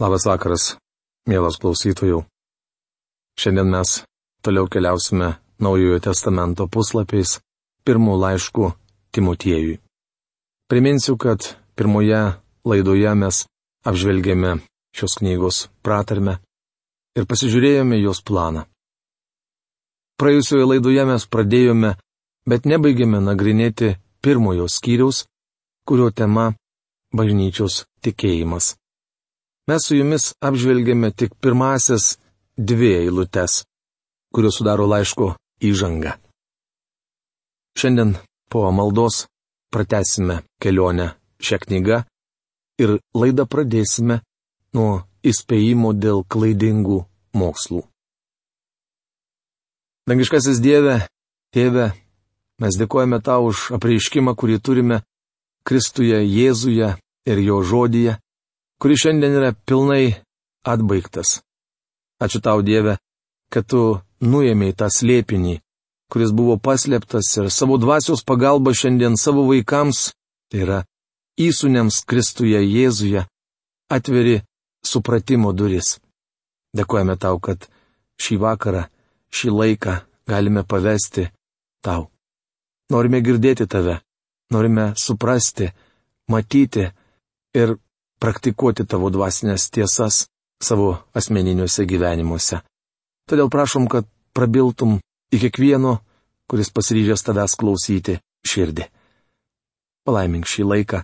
Labas vakaras, mielas klausytojų. Šiandien mes toliau keliausime Naujojo testamento puslapiais pirmų laiškų Timotiejui. Priminsiu, kad pirmoje laidoje mes apžvelgėme šios knygos pratarmę ir pasižiūrėjome jos planą. Praėjusioje laidoje mes pradėjome, bet nebaigėme nagrinėti pirmojo skyriaus, kurio tema - bažnyčios tikėjimas mes su jumis apžvelgėme tik pirmasias dvi eilutes, kurios sudaro laiško įžangą. Šiandien po maldos pratesime kelionę šią knygą ir laidą pradėsime nuo įspėjimo dėl klaidingų mokslų. Dangiškasis Dieve, Tėve, mes dėkojame tau už apreiškimą, kurį turime Kristuje Jėzuje ir jo žodyje, kuris šiandien yra pilnai atbaigtas. Ačiū tau, Dieve, kad tu nuėmėjai tą slėpinį, kuris buvo paslėptas ir savo dvasios pagalba šiandien savo vaikams, tai yra įsūniams Kristuje Jėzuje, atveri supratimo duris. Dėkojame tau, kad šį vakarą, šį laiką galime pavesti tau. Norime girdėti tave, norime suprasti, matyti ir praktikuoti tavo dvasinės tiesas savo asmeniniuose gyvenimuose. Todėl prašom, kad prabiltum į kiekvieno, kuris pasiryžęs tavęs klausyti, širdį. Palaimink šį laiką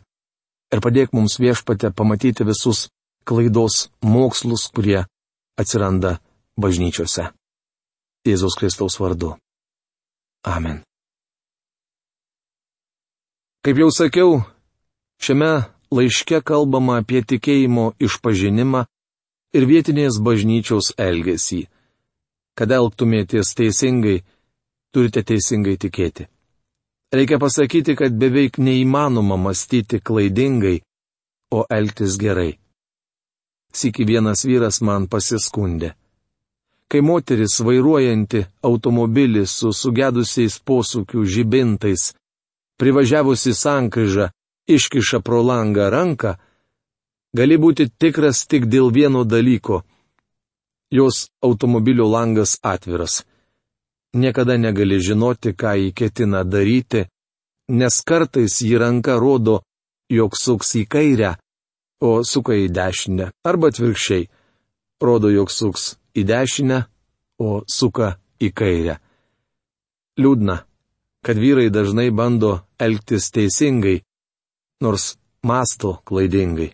ir padėk mums viešpate pamatyti visus klaidos mokslus, kurie atsiranda bažnyčiose. Jėzaus Kristaus vardu. Amen. Kaip jau sakiau, šiame laiške kalbama apie tikėjimo išpažinimą ir vietinės bažnyčios elgesį. Kad elgtumėtės teisingai, turite teisingai tikėti. Reikia pasakyti, kad beveik neįmanoma mąstyti klaidingai, o elgtis gerai. Siki vienas vyras man pasiskundė. Kai moteris vairuojanti automobilį su sugedusiais posūkių žibintais, privažiavusi sankryžą, iškiša pro langą ranką, gali būti tikras tik dėl vieno dalyko - jos automobilio langas atviras. Niekada negali žinoti, ką jį ketina daryti, nes kartais jį ranka rodo, jog suks į kairę, o suka į dešinę, arba atvirkščiai - rodo, jog suks į dešinę, o suka į kairę. Liūdna, kad vyrai dažnai bando elgtis teisingai, nors masto klaidingai.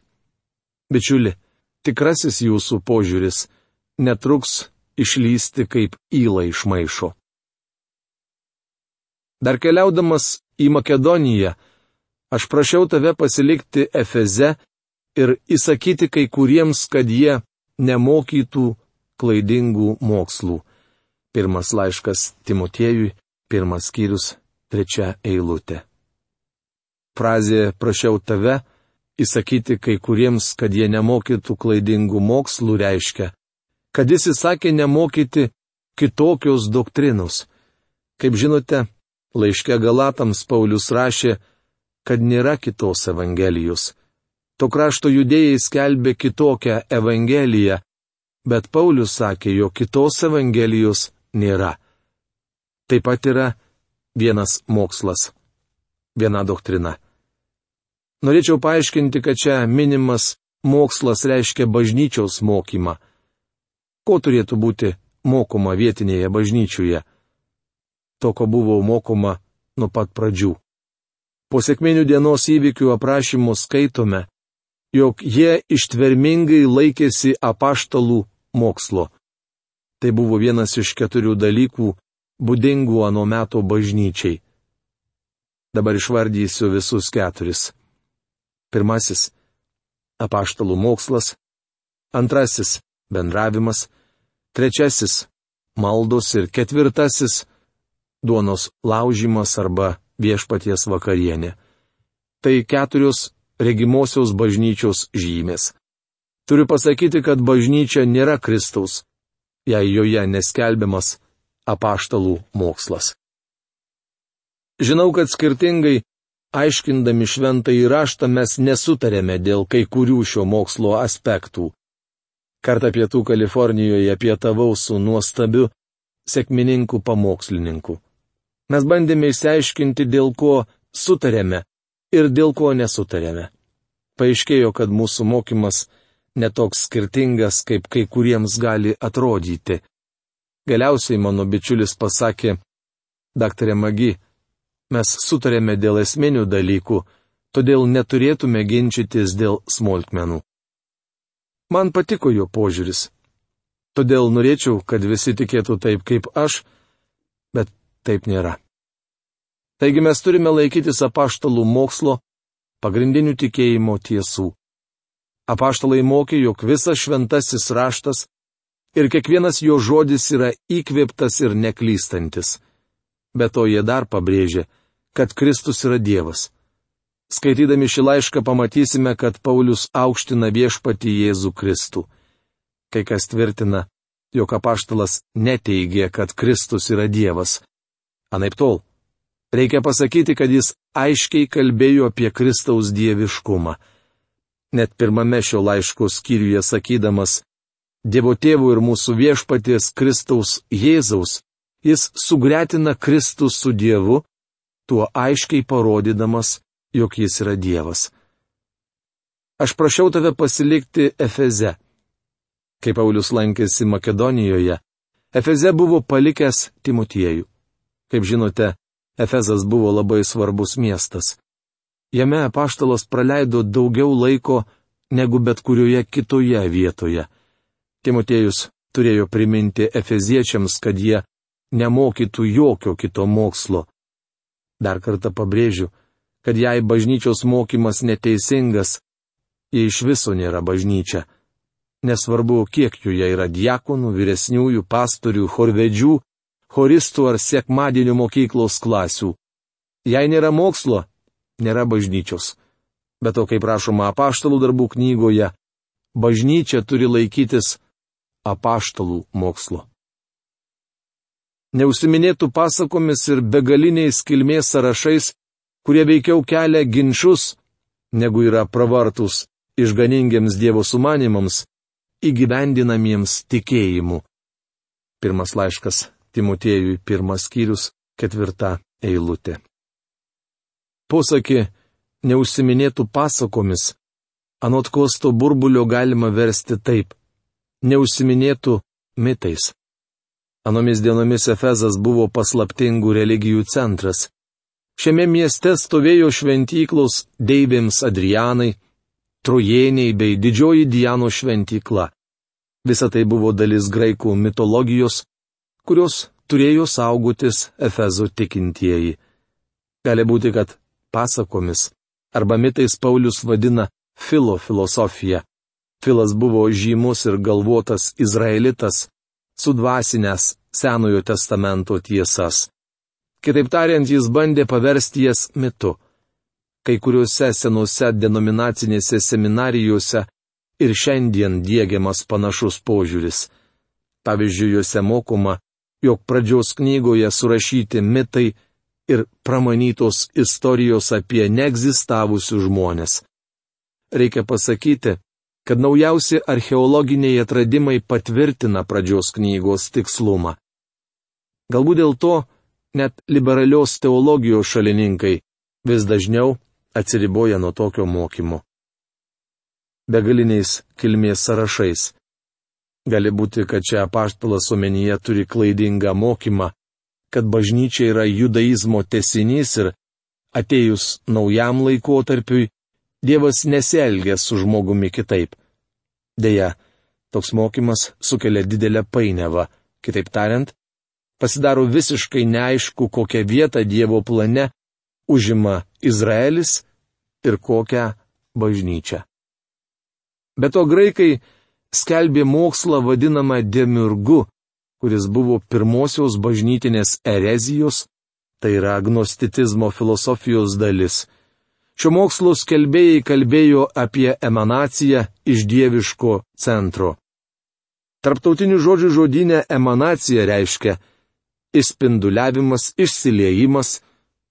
Bičiuli, tikrasis jūsų požiūris netruks išlysti kaip įla iš maišo. Dar keliaudamas į Makedoniją, aš prašiau tave pasilikti Efeze ir įsakyti kai kuriems, kad jie nemokytų klaidingų mokslų. Pirmas laiškas Timotiejui, pirmas skyrius, trečia eilutė frazė prašiau tave įsakyti kai kuriems, kad jie nemokytų klaidingų mokslų reiškia, kad jis įsakė nemokyti kitokios doktrinos. Kaip žinote, laiške Galatams Paulius rašė, kad nėra kitos Evangelijos. To krašto judėjai skelbė kitokią Evangeliją, bet Paulius sakė, jo kitos Evangelijos nėra. Taip pat yra vienas mokslas viena doktrina. Norėčiau paaiškinti, kad čia minimas mokslas reiškia bažnyčiaus mokymą. Ko turėtų būti mokoma vietinėje bažnyčioje? To, ko buvo mokoma nuo pat pradžių. Po sėkminių dienos įvykių aprašymų skaitome, jog jie ištvermingai laikėsi apaštalų mokslo. Tai buvo vienas iš keturių dalykų, būdingų anu meto bažnyčiai. Dabar išvardysiu visus keturis. Pirmasis - apaštalų mokslas. Antrasis - bendravimas. Trečiasis - maldos ir ketvirtasis - duonos laužimas arba viešpaties vakarienė. Tai keturios regimosios bažnyčios žymės. Turiu pasakyti, kad bažnyčia nėra Kristaus, jei joje neskelbiamas apaštalų mokslas. Žinau, kad skirtingai aiškindami šventą įraštą mes nesutarėme dėl kai kurių šio mokslo aspektų. Kartą pietų Kalifornijoje pietavau su nuostabiu sėkmininku pamokslininku. Mes bandėme išsiaiškinti, dėl ko sutarėme ir dėl ko nesutarėme. Paaiškėjo, kad mūsų mokymas netoks skirtingas, kaip kai kuriems gali atrodyti. Galiausiai mano bičiulis pasakė, daktarė Magi, mes sutarėme dėl esminių dalykų, todėl neturėtume ginčytis dėl smulkmenų. Man patiko jo požiūris. Todėl norėčiau, kad visi tikėtų taip kaip aš, bet taip nėra. Taigi mes turime laikytis apaštalų mokslo, pagrindinių tikėjimo tiesų. Apaštalai mokė, jog visas šventasis raštas ir kiekvienas jo žodis yra įkvėptas ir neklystantis. Be to jie dar pabrėžė, kad Kristus yra Dievas. Skaitydami šį laišką pamatysime, kad Paulius aukština viešpati Jėzų Kristų. Kai kas tvirtina, jog apaštalas neteigė, kad Kristus yra Dievas. Anaip tol. Reikia pasakyti, kad jis aiškiai kalbėjo apie Kristaus dieviškumą. Net pirmame šio laiško skyriuje sakydamas, Dievo tėvų ir mūsų viešpaties Kristaus Jėzaus, jis sugretina Kristus su Dievu, tuo aiškiai parodydamas, jog jis yra Dievas. Aš prašiau tave pasilikti Efeze. Kai Paulius lankėsi Makedonijoje, Efeze buvo palikęs Timotiejų. Kaip žinote, Efezas buvo labai svarbus miestas. Jame apaštalas praleido daugiau laiko negu bet kurioje kitoje vietoje. Timotiejus turėjo priminti Efeziečiams, kad jie nemokytų jokio kito mokslo. Dar kartą pabrėžiu, kad jei bažnyčios mokymas neteisingas, jie iš viso nėra bažnyčia. Nesvarbu, kiek joje yra diakonų, vyresniųjų, pastorių, horvedžių, horistų ar sekmadienio mokyklos klasių. Jei nėra mokslo, nėra bažnyčios. Bet to, kaip rašoma apaštalų darbų knygoje, bažnyčia turi laikytis apaštalų mokslo. Neusiminėtų pasakomis ir begaliniais kilmės sąrašais kurie veikiau kelia ginčius, negu yra pravartus išganingiams Dievo sumanimams, įgyvendinamiems tikėjimu. Pirmas laiškas Timotiejui, pirmas skyrius, ketvirta eilutė. Posakį neužsiminėtų pasakomis, anot kosto burbulio galima versti taip - neužsiminėtų mitais. Anomis dienomis Efezas buvo paslaptingų religijų centras. Šiame mieste stovėjo šventyklos deivėms Adrianai, trojėniai bei didžioji Diano šventykla. Visa tai buvo dalis graikų mitologijos, kurios turėjo saugotis Efezo tikintieji. Gali būti, kad pasakomis arba mitais Paulius vadina filo filosofiją. Filas buvo žymus ir galvotas izraelitas, sudvasinęs Senojo testamento tiesas. Kitaip tariant, jis bandė paversti jas mitu. Kai kuriuose senose denominacinėse seminarijose ir šiandien dėgiamas panašus požiūris. Pavyzdžiui, juose mokoma, jog pradžios knygoje surašyti mitai ir pramanytos istorijos apie neegzistavusius žmonės. Reikia pasakyti, kad naujausi archeologiniai atradimai patvirtina pradžios knygos tikslumą. Galbūt dėl to, net liberalios teologijos šalininkai vis dažniau atsiriboja nuo tokio mokymo. Begaliniais kilmės sąrašais. Gali būti, kad čia apaštalas omenyje turi klaidingą mokymą, kad bažnyčia yra judaizmo tesinys ir atėjus naujam laikotarpiui, Dievas nesielgia su žmogumi kitaip. Deja, toks mokymas sukelia didelę painiavą, kitaip tariant, pasidaro visiškai neaišku, kokią vietą Dievo plane užima Izraelis ir kokią bažnyčią. Be to graikai skelbė mokslą vadinamą demirgu, kuris buvo pirmosios bažnytinės erezijos, tai yra agnostitizmo filosofijos dalis. Šio mokslo skelbėjai kalbėjo apie emanaciją iš dieviško centro. Tarptautinių žodžių žodinė emanacija reiškia išspinduliavimas, išsiliejimas,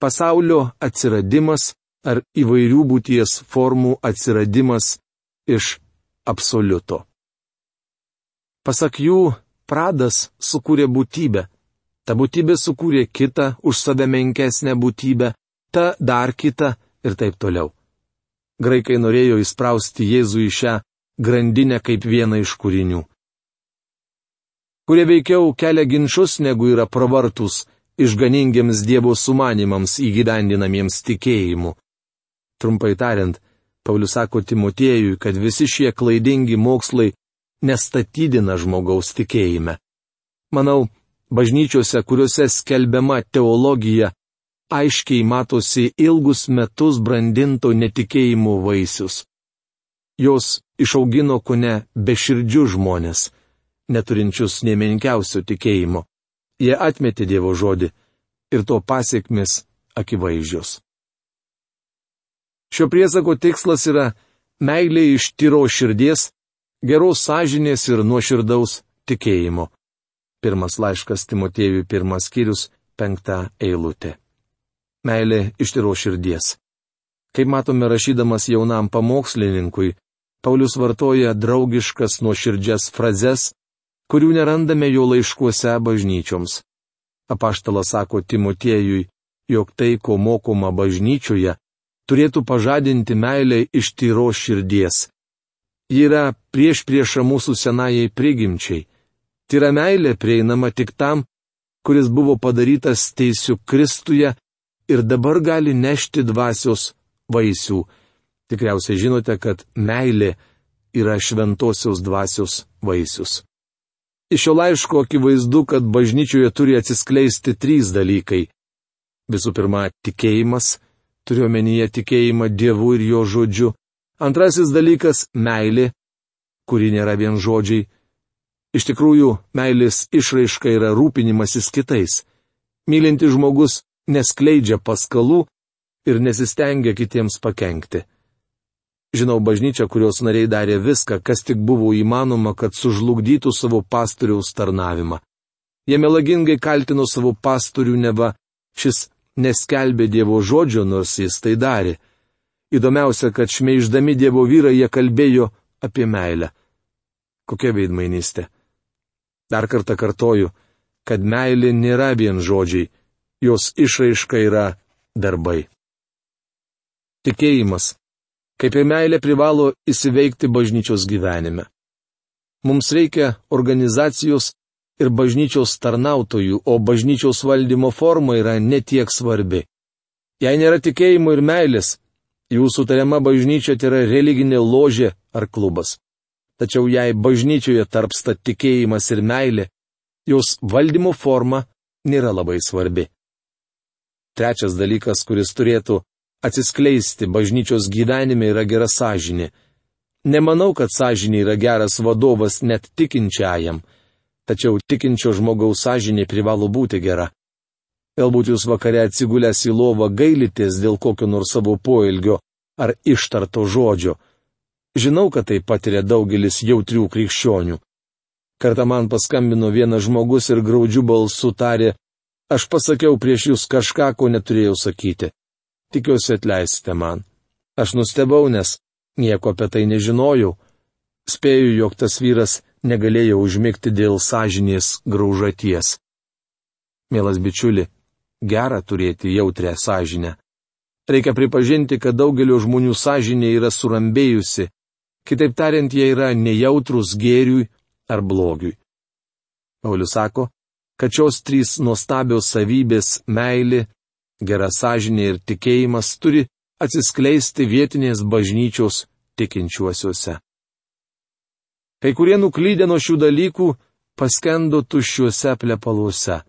pasaulio atsiradimas ar įvairių būties formų atsiradimas iš absoliuto. Pasak jų, pradas sukūrė būtybę. Ta būtybė sukūrė kitą už save menkesnę būtybę, ta dar kitą ir taip toliau. Graikai norėjo įsprausti Jėzų į šią grandinę kaip vieną iš kūrinių. Kurie veikiau kelia ginčius, negu yra pravartus išganingiams Dievo sumanimams įgyvendinamiems tikėjimu. Trumpai tariant, Paulius sako Timotiejui, kad visi šie klaidingi mokslai nestatydina žmogaus tikėjime. Manau, bažnyčiose, kuriuose skelbiama teologija, aiškiai matosi ilgus metus brandinto netikėjimo vaisius. Jos išaugino ko ne beširdžius žmonės, neturinčius nemenkiausio tikėjimo. Jie atmetė Dievo žodį ir to pasiekmes akivaizdžios. Šio priesako tikslas yra meilė iš tyro širdies, geros sąžinės ir nuoširdaus tikėjimo. Pirmas laiškas Timotėjui, pirmas skyrius, penkta eilutė. Meilė iš tyro širdies. Kaip matome rašydamas jaunam pamokslininkui, Paulius vartoja draugiškas nuoširdžias frazes, kurių nerandame jo laiškuose bažnyčioms. Apaštalas sako Timotiejui, jog tai, ko mokoma bažnyčioje, turėtų pažadinti meilę iš tyros širdies. Ji yra prieš priešą mūsų senajai prigimčiai. Tyra meilė prieinama tik tam, kuris buvo padarytas teisiu Kristuje ir dabar gali nešti dvasios vaisių. Tikriausiai žinote, kad meilė yra šventosios dvasios vaisius. Iš šio laiško akivaizdu, kad bažnyčioje turi atsiskleisti trys dalykai. Visų pirma, tikėjimas, turiu omenyje tikėjimą Dievu ir jo žodžiu. Antrasis dalykas - meilė, kuri nėra vien žodžiai. Iš tikrųjų, meilės išraiška yra rūpinimasis kitais. Mylintis žmogus neskleidžia paskalų ir nesistengia kitiems pakengti. Žinau bažnyčią, kurios nariai darė viską, kas tik buvo įmanoma, kad sužlugdytų savo pastoriaus tarnavimą. Jie melagingai kaltino savo pastorių neva, šis neskelbė Dievo žodžio, nors jis tai darė. Įdomiausia, kad šmeiždami Dievo vyrą jie kalbėjo apie meilę. Kokia veidmainystė. Dar kartą kartoju, kad meilė nėra vien žodžiai, jos išraiška yra darbai. Tikėjimas, kaip ir meilė, privalo įsiveikti bažnyčios gyvenime. Mums reikia organizacijos, ir bažnyčios tarnautojų, o bažnyčios valdymo forma yra netiek svarbi. Jei nėra tikėjimo ir meilės, jūsų tariama bažnyčia tai yra religinė ložė ar klubas. Tačiau jei bažnyčioje tarpsta tikėjimas ir meilė, jos valdymo forma nėra labai svarbi. Trečias dalykas, kuris turėtų atsiskleisti bažnyčios gyvenime, yra gera sąžinė. Nemanau, kad sąžinė yra geras vadovas net tikinčiajam tačiau tikinčio žmogaus sąžinė privalo būti gera. Galbūt jūs vakare atsigulęs į lovą gailitės dėl kokio nors savo poelgio ar ištarto žodžio. Žinau, kad tai patiria daugelis jautrių krikščionių. Kartą man paskambino vienas žmogus ir graudžių balsų tarė, aš pasakiau prieš jūs kažką, ko neturėjau sakyti. Tikiuosi atleisite man. Aš nustebau, nes nieko apie tai nežinojau. Spėju, jog tas vyras negalėjo užmigti dėl sąžinės graužaties. Mielas bičiuli, gera turėti jautrę sąžinę. Reikia pripažinti, kad daugelio žmonių sąžinė yra surambėjusi, kitaip tariant, jie yra nejautrus gėriui ar blogiui. Paulius sako, kad šios trys nuostabios savybės - meilė, gera sąžinė ir tikėjimas - turi atsiskleisti vietinės bažnyčios tikinčiuosiuose. Kai kurie nuklydė nuo šių dalykų, paskendo tuščiuose plepaluose.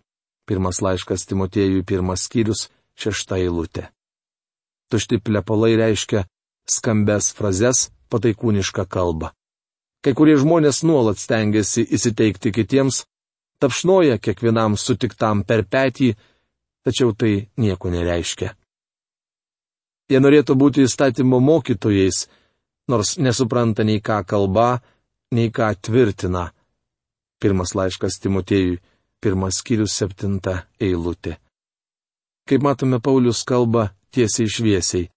Pirmas laiškas Timotėjui, pirmas skyrius, šešta eilutė. Tušti plepalai reiškia skambes frazes, pataikūnišką kalbą. Kai kurie žmonės nuolat stengiasi įsiteikti kitiems, tapšnoja kiekvienam sutiktam per petį, tačiau tai nieko nereiškia. Jie norėtų būti įstatymo mokytojais, nors nesupranta nei ką kalba, nei ką tvirtina. Pirmas laiškas Timotėjui, pirmas skyrius septinta eilutė. Kaip matome, Paulius kalba tiesiai šviesiai.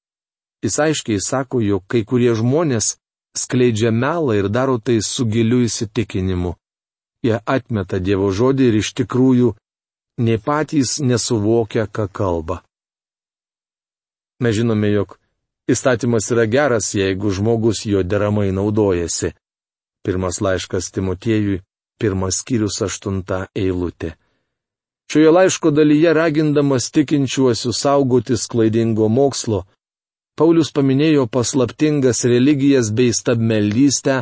Jis aiškiai sako, jog kai kurie žmonės skleidžia melą ir daro tai su giliu įsitikinimu. Jie atmeta Dievo žodį ir iš tikrųjų ne patys nesuvokia, ką kalba. Mes žinome, jog įstatymas yra geras, jeigu žmogus jo deramai naudojasi. Pirmas laiškas Timotiejui, pirmas skyrius aštunta eilutė. Šioje laiško dalyje ragindamas tikinčiuosius saugotis klaidingo mokslo, Paulius paminėjo paslaptingas religijas bei stabmeldystę,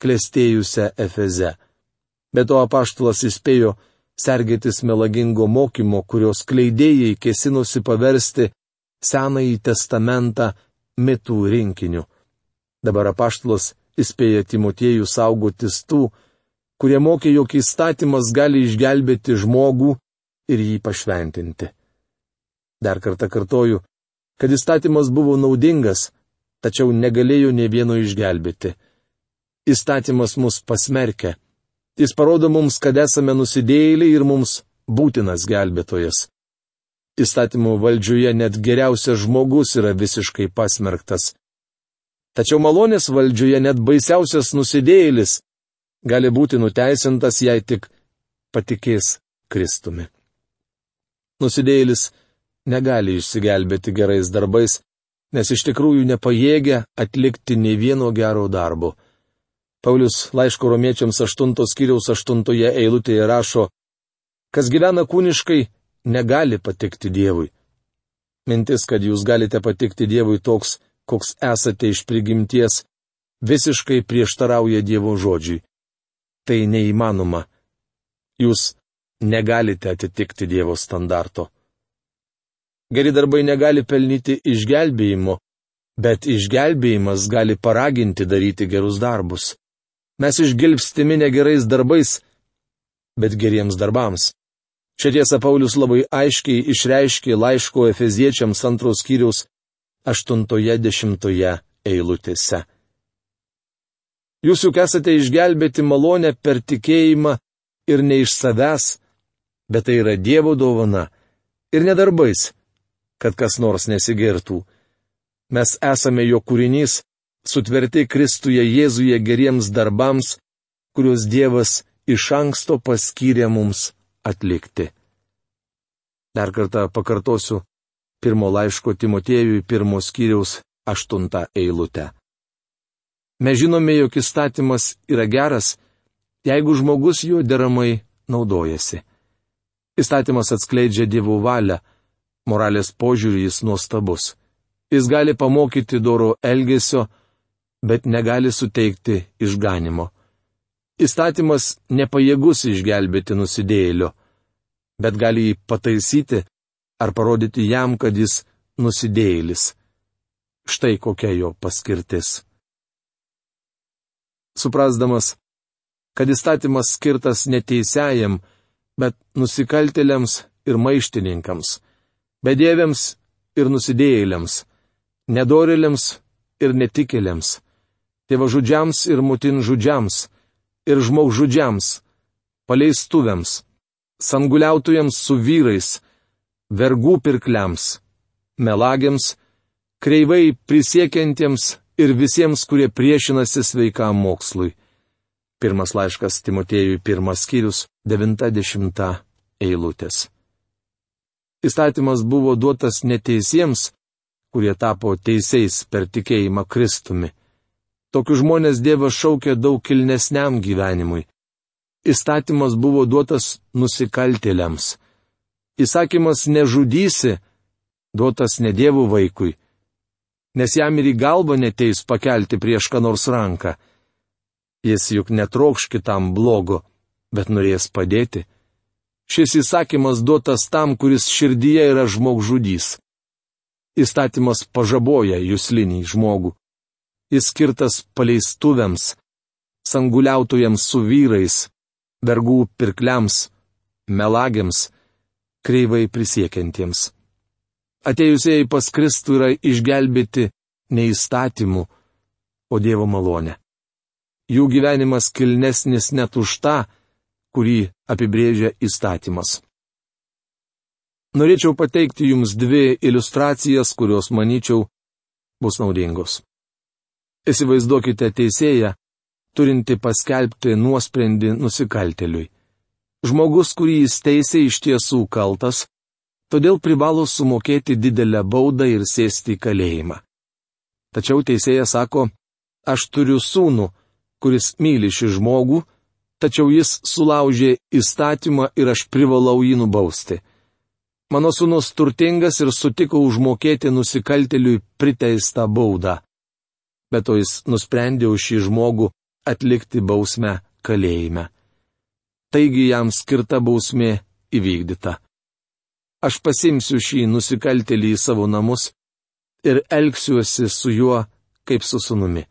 klestėjusią Efeze. Be to apaštulas įspėjo sergėtis melagingo mokymo, kurios kleidėjai kesinosi paversti Senąjį testamentą mitų rinkiniu. Dabar apaštalas įspėja Timotiejų saugotis tų, kurie mokė, jog įstatymas gali išgelbėti žmogų ir jį pašventinti. Dar kartą kartoju, kad įstatymas buvo naudingas, tačiau negalėjo ne vieno išgelbėti. Įstatymas mus pasmerkia. Jis parodo mums, kad esame nusidėjėliai ir mums būtinas gelbėtojas įstatymų valdžioje net geriausias žmogus yra visiškai pasmerktas. Tačiau malonės valdžioje net baisiausias nusidėjėlis gali būti nuteisintas, jei tik patikės Kristumi. Nusidėjėlis negali išsigelbėti gerais darbais, nes iš tikrųjų nepajėgia atlikti nei vieno gero darbo. Paulius laiško romiečiams 8 skyriaus 8 eilutėje rašo, kas gyvena kūniškai, negali patikti Dievui. Mintis, kad jūs galite patikti Dievui toks, koks esate iš prigimties, visiškai prieštarauja Dievo žodžiui. Tai neįmanoma. Jūs negalite atitikti Dievo standarto. Geri darbai negali pelnyti išgelbėjimo, bet išgelbėjimas gali paraginti daryti gerus darbus. Mes išgelbstimi ne gerais darbais, bet geriems darbams. Šią tiesą Paulius labai aiškiai išreiškė laiško Efeziečiams antros skyriaus 80 eilutėse. Jūs juk esate išgelbėti malonę per tikėjimą ir ne iš savęs, bet tai yra Dievo dovana ir nedarbais, kad kas nors nesigirtų. Mes esame jo kūrinys, sutverti Kristuje Jėzuje geriems darbams, kuriuos Dievas iš anksto paskyrė mums atlikti. Dar kartą pakartosiu pirmo laiško Timotiejui pirmos skyriaus aštuntą eilutę. Mes žinome, jog įstatymas yra geras, jeigu žmogus juo deramai naudojasi. Įstatymas atskleidžia dievų valią, moralės požiūrį jis nuostabus. Jis gali pamokyti doro elgesio, bet negali suteikti išganimo. Įstatymas nepajėgus išgelbėti nusidėjėlio bet gali jį pataisyti ar parodyti jam, kad jis nusidėjėlis. Štai kokia jo paskirtis. Suprasdamas, kad įstatymas skirtas neteisėjam, bet nusikaltėliams ir maištininkams, bedėviams ir nusidėjėliams, nedorėliams ir netikėliams, tėvažudžiams ir mutinžudžiams, ir žmogžudžiams, paleistuvėms sanguliautojams su vyrais, vergų pirkliams, melagiams, kreivai prisiekiantiems ir visiems, kurie priešinasi sveikam mokslui. Pirmas laiškas Timotėjui, pirmas skyrius, 90 eilutės. Įstatymas buvo duotas neteisiems, kurie tapo teisėjais per tikėjimą Kristumi. Tokius žmonės Dievas šaukė daug kilnesniam gyvenimui įstatymas buvo duotas nusikaltėliams. Įsakymas nežudysi, duotas ne dievų vaikui, nes jam ir į galvą neteis pakelti prieš ką nors ranką. Jis juk netrokš kitam blogo, bet norės padėti. Šis įsakymas duotas tam, kuris širdyje yra žmogžudys. Įstatymas pažaboja jūslinį žmogų. Jis skirtas paleistuvėms, sanguliautojams su vyrais, vergų pirkliams, melagiams, kreivai prisiekiantiems. Atėjusieji pas Kristų yra išgelbėti ne įstatymų, o Dievo malonė. Jų gyvenimas kilnesnis net už tą, kurį apibrėžia įstatymas. Norėčiau pateikti Jums dvi iliustracijas, kurios, manyčiau, bus naudingos. Įsivaizduokite teisėją, turinti paskelbti nuosprendį nusikalteliui. Žmogus, kurį jis teisė, iš tiesų kaltas, todėl privalo sumokėti didelę baudą ir sėsti į kalėjimą. Tačiau teisėjas sako, aš turiu sūnų, kuris myli šį žmogų, tačiau jis sulaužė įstatymą ir aš privalau jį nubausti. Mano sūnus turtingas ir sutiko užmokėti nusikalteliui priteistą baudą. Bet to jis nusprendė už šį žmogų atlikti bausmę kalėjime. Taigi jam skirta bausmė įvykdyta. Aš pasimsiu šį nusikaltelį į savo namus ir elgsiuosi su juo kaip su sunumi.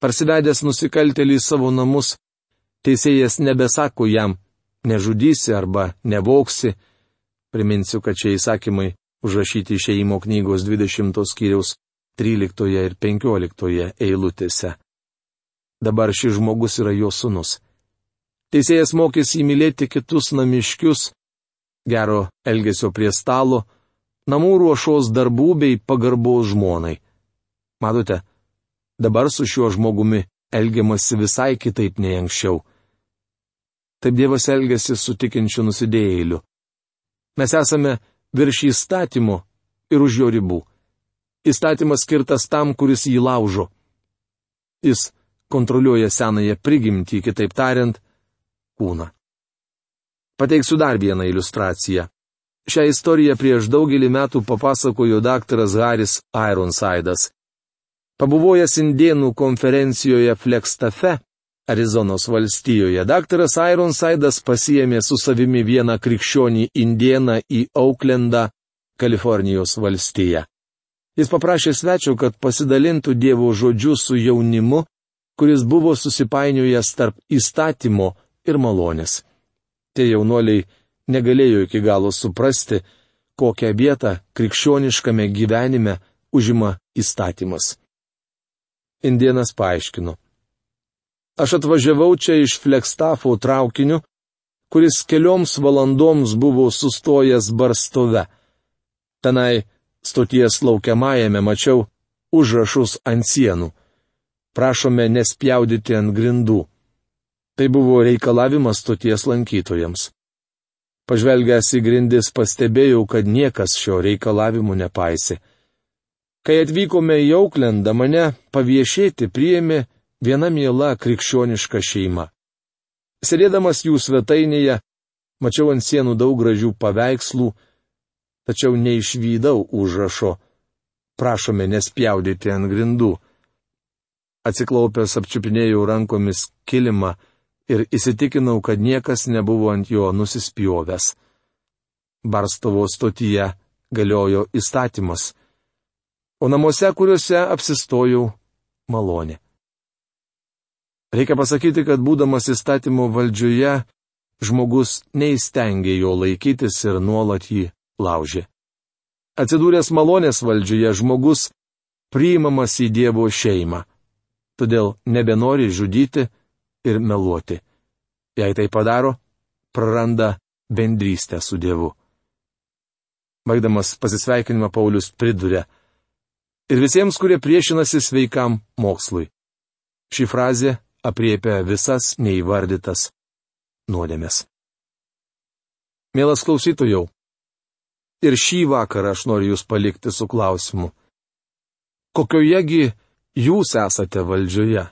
Parsivedęs nusikaltelį į savo namus, teisėjas nebesako jam, nežudysi arba nevoksi. Priminsiu, kad šie įsakymai užrašyti išeimo knygos 20 skyriaus 13 ir 15 eilutėse. Dabar šis žmogus yra jo sunus. Teisėjas mokėsi įmylėti kitus namiškius, gero elgesio prie stalo, namų ruošos darbų bei pagarbos žmonai. Matote, dabar su šiuo žmogumi elgiamasi visai kitaip nei anksčiau. Taip Dievas elgesi su tikinčiu nusidėjėliu. Mes esame virš įstatymo ir už jo ribų. Įstatymas skirtas tam, kuris jį laužo. Jis kontroliuoja senąją prigimtį, kitaip tariant, kūną. Pateiksiu dar vieną iliustraciją. Šią istoriją prieš daugelį metų papasakojo daktaras Haris Ironsidas. Pabuvojęs indienų konferencijoje Flekstafe, Arizonos valstijoje, daktaras Ironsidas pasiemė su savimi vieną krikščionį indieną į Auklendą, Kalifornijos valstiją. Jis paprašė svečio, kad pasidalintų Dievo žodžiu su jaunimu, kuris buvo susipainiojęs tarp įstatymo ir malonės. Tie jaunuoliai negalėjo iki galo suprasti, kokią vietą krikščioniškame gyvenime užima įstatymas. Indienas paaiškino. Aš atvažiavau čia iš Flekstafo traukiniu, kuris kelioms valandoms buvo sustojęs barstove. Tenai stoties laukiamajame mačiau užrašus ant sienų prašome nespjaudyti ant grindų. Tai buvo reikalavimas stoties lankytojams. Pažvelgęs į grindis pastebėjau, kad niekas šio reikalavimu nepaisė. Kai atvykome į Auklendą, mane paviešėti priėmė viena miela krikščioniška šeima. Sėdėdamas jų svetainėje, mačiau ant sienų daug gražių paveikslų, tačiau neišvydau užrašo. Prašome nespjaudyti ant grindų. Atsiklaupęs apčiupinėjau rankomis kilimą ir įsitikinau, kad niekas nebuvo ant jo nusispjovęs. Barstovo stotyje galiojo įstatymas, o namuose, kuriuose apsistojau, malonė. Reikia pasakyti, kad būdamas įstatymo valdžioje, žmogus neįstengė jo laikytis ir nuolat jį laužė. Atsidūręs malonės valdžioje, žmogus priimamas į Dievo šeimą todėl nebenori žudyti ir meluoti. Jei tai padaro, praranda bendrystę su Dievu. Baigdamas pasisveikinimą Paulius priduria. Ir visiems, kurie priešinasi sveikam mokslui. Ši frazė apriepia visas neįvardytas nuodėmės. Mielas klausytojau, ir šį vakarą aš noriu Jūs palikti su klausimu. Kokiojegi jūs esate valdžioje.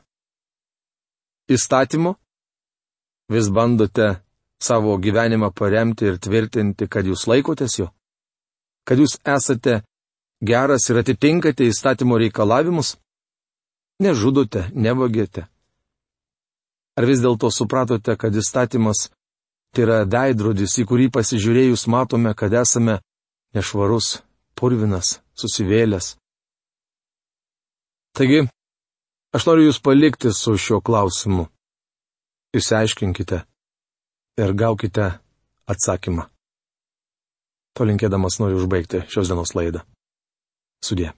Įstatymu? Vis bandote savo gyvenimą paremti ir tvirtinti, kad jūs laikotės jo? Kad jūs esate geras ir atitinkate įstatymo reikalavimus? Nežudote, nevagėte. Ar vis dėlto supratote, kad įstatymas tai yra veidrodis, į kurį pasižiūrėjus matome, kad esame nešvarus, purvinas, susivėlęs? Taigi, aš noriu Jūs palikti su šiuo klausimu. Išsiaiškinkite ir gaukite atsakymą. To linkėdamas noriu užbaigti šios dienos laidą. Sudė.